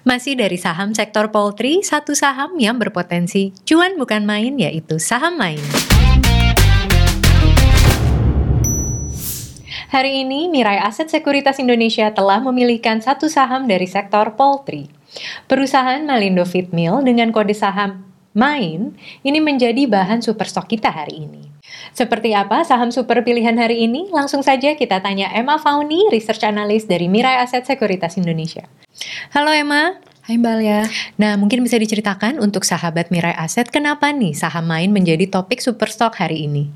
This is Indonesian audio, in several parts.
Masih dari saham sektor poultry, satu saham yang berpotensi cuan bukan main yaitu saham main. Hari ini, Mirai Aset Sekuritas Indonesia telah memilihkan satu saham dari sektor poultry. Perusahaan Malindo Feed Mill dengan kode saham MAIN ini menjadi bahan super stok kita hari ini. Seperti apa saham super pilihan hari ini? Langsung saja kita tanya Emma Fauni, Research Analyst dari Mirai Aset Sekuritas Indonesia. Halo Emma. Hai Mbak Alia. Nah, mungkin bisa diceritakan untuk sahabat Mirai Aset, kenapa nih saham main menjadi topik super stock hari ini?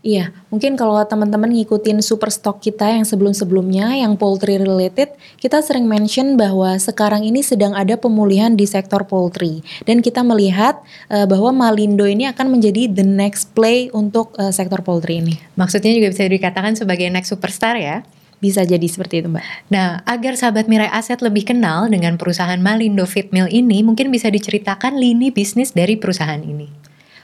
Iya, mungkin kalau teman-teman ngikutin super stock kita yang sebelum-sebelumnya, yang poultry related, kita sering mention bahwa sekarang ini sedang ada pemulihan di sektor poultry. Dan kita melihat uh, bahwa Malindo ini akan menjadi the next play untuk uh, sektor poultry ini. Maksudnya juga bisa dikatakan sebagai next superstar ya? Bisa jadi seperti itu Mbak. Nah, agar sahabat Mirai Aset lebih kenal dengan perusahaan Malindo Feed Mill ini, mungkin bisa diceritakan lini bisnis dari perusahaan ini.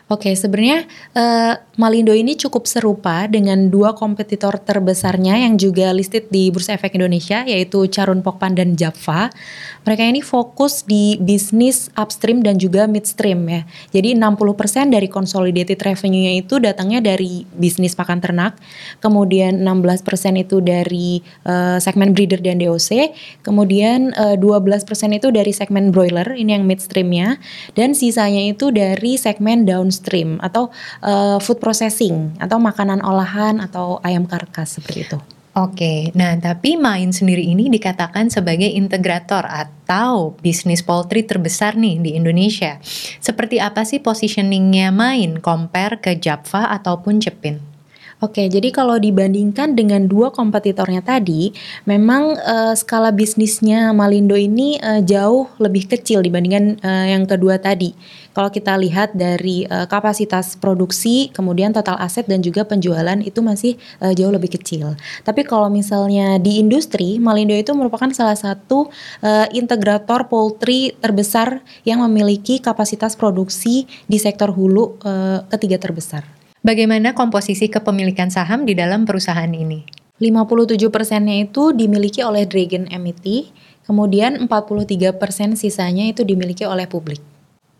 Oke, sebenarnya uh, Malindo ini cukup serupa dengan dua kompetitor terbesarnya yang juga listed di Bursa Efek Indonesia yaitu Carun Pokpan dan Java. Mereka ini fokus di bisnis upstream dan juga midstream ya. Jadi 60% dari consolidated revenue-nya itu datangnya dari bisnis pakan ternak, kemudian 16% itu dari uh, segmen breeder dan DOC, kemudian uh, eh, 12% itu dari segmen broiler, ini yang midstreamnya, dan sisanya itu dari segmen down downstream atau uh, food processing atau makanan olahan atau ayam karkas seperti itu. Oke, nah tapi Main sendiri ini dikatakan sebagai integrator atau bisnis poultry terbesar nih di Indonesia. Seperti apa sih positioningnya Main compare ke Java ataupun Cepin? Oke, jadi kalau dibandingkan dengan dua kompetitornya tadi, memang uh, skala bisnisnya Malindo ini uh, jauh lebih kecil dibandingkan uh, yang kedua tadi. Kalau kita lihat dari uh, kapasitas produksi, kemudian total aset dan juga penjualan itu masih uh, jauh lebih kecil. Tapi kalau misalnya di industri, Malindo itu merupakan salah satu uh, integrator poultry terbesar yang memiliki kapasitas produksi di sektor hulu uh, ketiga terbesar. Bagaimana komposisi kepemilikan saham di dalam perusahaan ini? 57 persennya itu dimiliki oleh Dragon MET, kemudian 43 persen sisanya itu dimiliki oleh publik.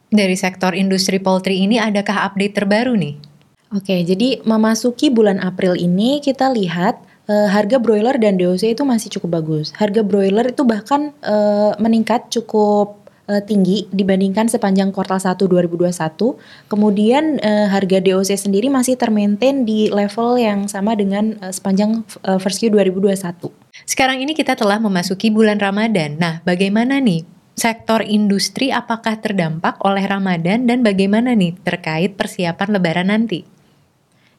Dari sektor industri poultry ini adakah update terbaru nih? Oke, jadi memasuki bulan April ini kita lihat uh, harga broiler dan DOC itu masih cukup bagus. Harga broiler itu bahkan uh, meningkat cukup uh, tinggi dibandingkan sepanjang kuartal 1 2021. Kemudian uh, harga DOC sendiri masih termaintain di level yang sama dengan uh, sepanjang uh, first Q 2021. Sekarang ini kita telah memasuki bulan Ramadan. Nah, bagaimana nih sektor industri apakah terdampak oleh Ramadan dan bagaimana nih terkait persiapan lebaran nanti?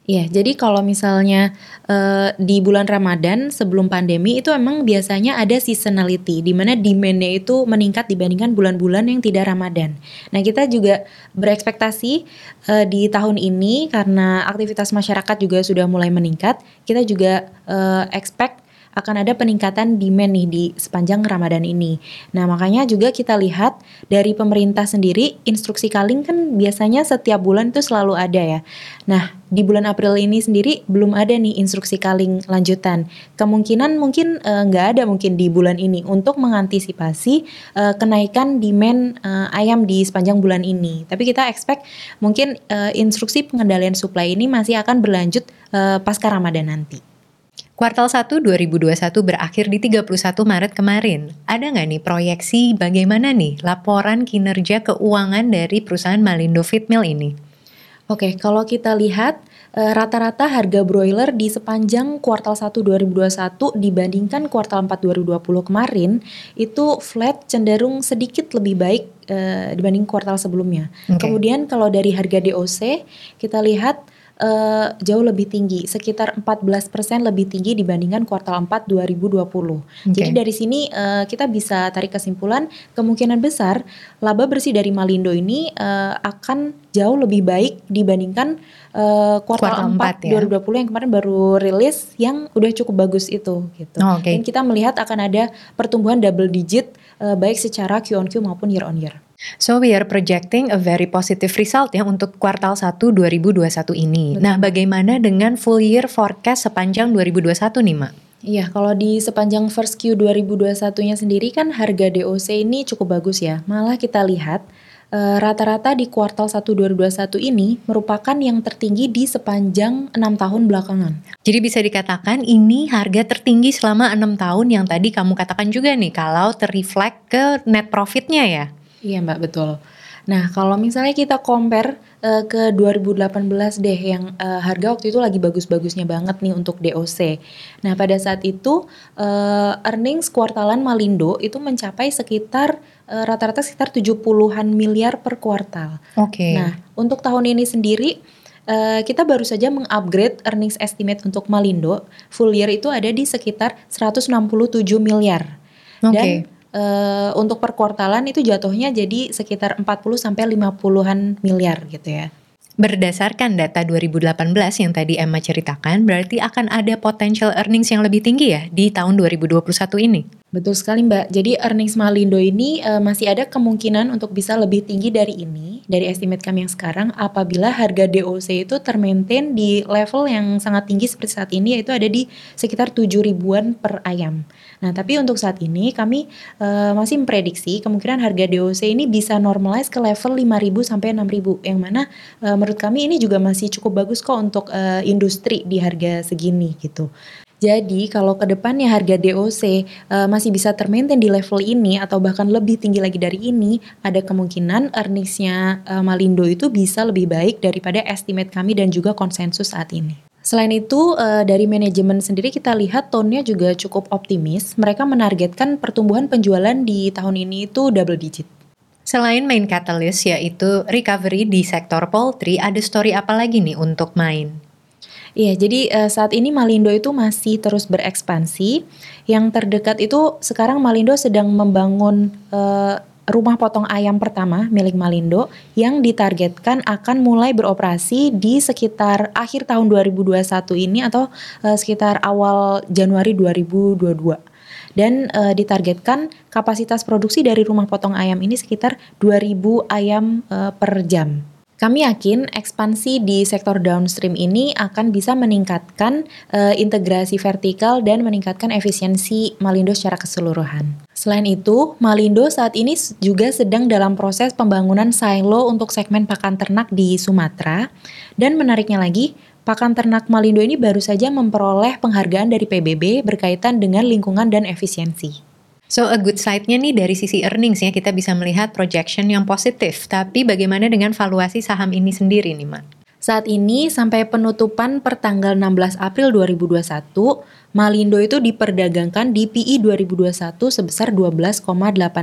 Iya, jadi kalau misalnya uh, di bulan Ramadan sebelum pandemi itu emang biasanya ada seasonality di mana demandnya itu meningkat dibandingkan bulan-bulan yang tidak Ramadan. Nah kita juga berekspektasi uh, di tahun ini karena aktivitas masyarakat juga sudah mulai meningkat, kita juga uh, expect akan ada peningkatan demand nih di sepanjang Ramadan ini. Nah, makanya juga kita lihat dari pemerintah sendiri instruksi kaling kan biasanya setiap bulan itu selalu ada ya. Nah, di bulan April ini sendiri belum ada nih instruksi kaling lanjutan. Kemungkinan mungkin eh, nggak uh, ada mungkin di bulan ini untuk mengantisipasi uh, kenaikan demand uh, ayam di sepanjang bulan ini. Tapi kita expect mungkin uh, instruksi pengendalian supply ini masih akan berlanjut uh, pasca Ramadan nanti. Kuartal 1 2021 berakhir di 31 Maret kemarin. Ada nggak nih proyeksi bagaimana nih laporan kinerja keuangan dari perusahaan Malindo Feed Mill ini? Oke, kalau kita lihat eh, rata-rata harga broiler di sepanjang kuartal 1 2021 dibandingkan kuartal 4 2020 kemarin itu flat cenderung sedikit lebih baik uh, dibanding kuartal sebelumnya. Okay. Kemudian kalau dari harga DOC kita lihat uh, jauh lebih tinggi, sekitar 14% lebih tinggi dibandingkan kuartal 4 2020. Okay. Jadi dari sini uh, kita bisa tarik kesimpulan kemungkinan besar laba bersih dari Malindo ini uh, akan jauh lebih baik dibandingkan uh, kuartal, kuartal 4, 4 ya? 2020 yang kemarin baru rilis yang udah cukup bagus itu gitu. Oh, okay. Dan kita melihat akan ada pertumbuhan double digit uh, baik secara Q on Q maupun year on year. So we are projecting a very positive result ya untuk kuartal 1 2021 ini. Betul. Nah, bagaimana dengan full year forecast sepanjang 2021 nih, Mak? Iya, kalau di sepanjang first Q 2021-nya sendiri kan harga DOC ini cukup bagus ya. Malah kita lihat eh, rata-rata di kuartal 1 2021 ini merupakan yang tertinggi di sepanjang enam tahun belakangan. Jadi bisa dikatakan ini harga tertinggi selama enam tahun yang tadi kamu katakan juga nih kalau terreflect ke net profitnya ya. Iya Mbak, betul. Nah, kalau misalnya kita compare uh, ke 2018 deh yang uh, harga waktu itu lagi bagus-bagusnya banget nih untuk DOC. Nah, pada saat itu uh, earnings kuartalan Malindo itu mencapai sekitar rata-rata uh, sekitar 70-an miliar per kuartal. Oke. Okay. Nah, untuk tahun ini sendiri Uh, kita baru saja mengupgrade earnings estimate untuk Malindo full year itu ada di sekitar 167 miliar. Okay. Dan uh, untuk per kuartalan itu jatuhnya jadi sekitar 40 sampai 50-an miliar gitu ya. Berdasarkan data 2018 yang tadi Emma ceritakan, berarti akan ada potential earnings yang lebih tinggi ya di tahun 2021 ini? Betul sekali Mbak. Jadi earnings Malindo ini uh, masih ada kemungkinan untuk bisa lebih tinggi dari ini, dari estimate kami yang sekarang apabila harga DOC itu termaintain di level yang sangat tinggi seperti saat ini yaitu ada di sekitar 7 ribuan per ayam. Nah, tapi untuk saat ini kami uh, masih memprediksi kemungkinan harga DOC ini bisa normalize ke level 5.000 sampai 6.000 yang mana uh, menurut kami ini juga masih cukup bagus kok untuk uh, industri di harga segini gitu. Jadi kalau ke depannya harga DOC uh, masih bisa termaintain di level ini atau bahkan lebih tinggi lagi dari ini, ada kemungkinan earningsnya uh, Malindo itu bisa lebih baik daripada estimate kami dan juga konsensus saat ini. Selain itu, uh, dari manajemen sendiri kita lihat tone-nya juga cukup optimis. Mereka menargetkan pertumbuhan penjualan di tahun ini itu double digit. Selain main catalyst yaitu recovery di sektor poultry, ada story apa lagi nih untuk main? Iya, jadi uh, saat ini Malindo itu masih terus berekspansi. Yang terdekat itu sekarang Malindo sedang membangun uh, rumah potong ayam pertama milik Malindo yang ditargetkan akan mulai beroperasi di sekitar akhir tahun 2021 ini atau uh, sekitar awal Januari 2022 dan uh, ditargetkan kapasitas produksi dari rumah potong ayam ini sekitar 2000 ayam uh, per jam. Kami yakin ekspansi di sektor downstream ini akan bisa meningkatkan uh, integrasi vertikal dan meningkatkan efisiensi Malindo secara keseluruhan. Selain itu, Malindo saat ini juga sedang dalam proses pembangunan silo untuk segmen pakan ternak di Sumatera. Dan menariknya lagi, pakan ternak Malindo ini baru saja memperoleh penghargaan dari PBB berkaitan dengan lingkungan dan efisiensi. So a good side-nya nih dari sisi earnings ya kita bisa melihat projection yang positif. Tapi bagaimana dengan valuasi saham ini sendiri nih, Mak? Saat ini sampai penutupan per tanggal 16 April 2021, Malindo itu diperdagangkan di PI 2021 sebesar 12,8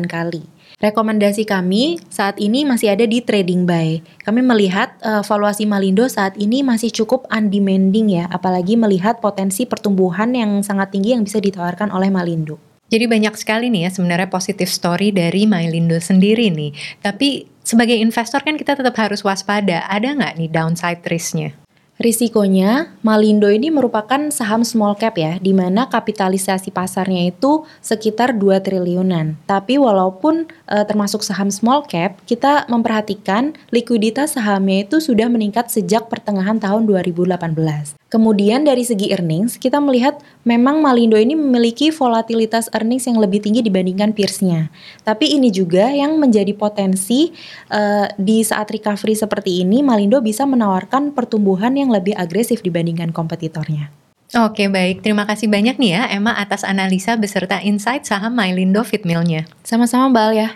kali. Rekomendasi kami saat ini masih ada di trading buy. Kami melihat uh, valuasi Malindo saat ini masih cukup undemanding ya, apalagi melihat potensi pertumbuhan yang sangat tinggi yang bisa ditawarkan oleh Malindo. Jadi banyak sekali nih ya sebenarnya positif story dari Mylindo sendiri nih. Tapi sebagai investor kan kita tetap harus waspada. Ada nggak nih downside risknya? Risikonya, Malindo ini merupakan saham small cap ya, di mana kapitalisasi pasarnya itu sekitar 2 triliunan. Tapi walaupun e, termasuk saham small cap, kita memperhatikan likuiditas sahamnya itu sudah meningkat sejak pertengahan tahun 2018. Kemudian dari segi earnings, kita melihat memang Malindo ini memiliki volatilitas earnings yang lebih tinggi dibandingkan peersnya. Tapi ini juga yang menjadi potensi uh, di saat recovery seperti ini, Malindo bisa menawarkan pertumbuhan yang lebih agresif dibandingkan kompetitornya. Oke baik, terima kasih banyak nih ya Emma atas analisa beserta insight saham Mylindo Fitmilnya. Sama-sama Mbak ya.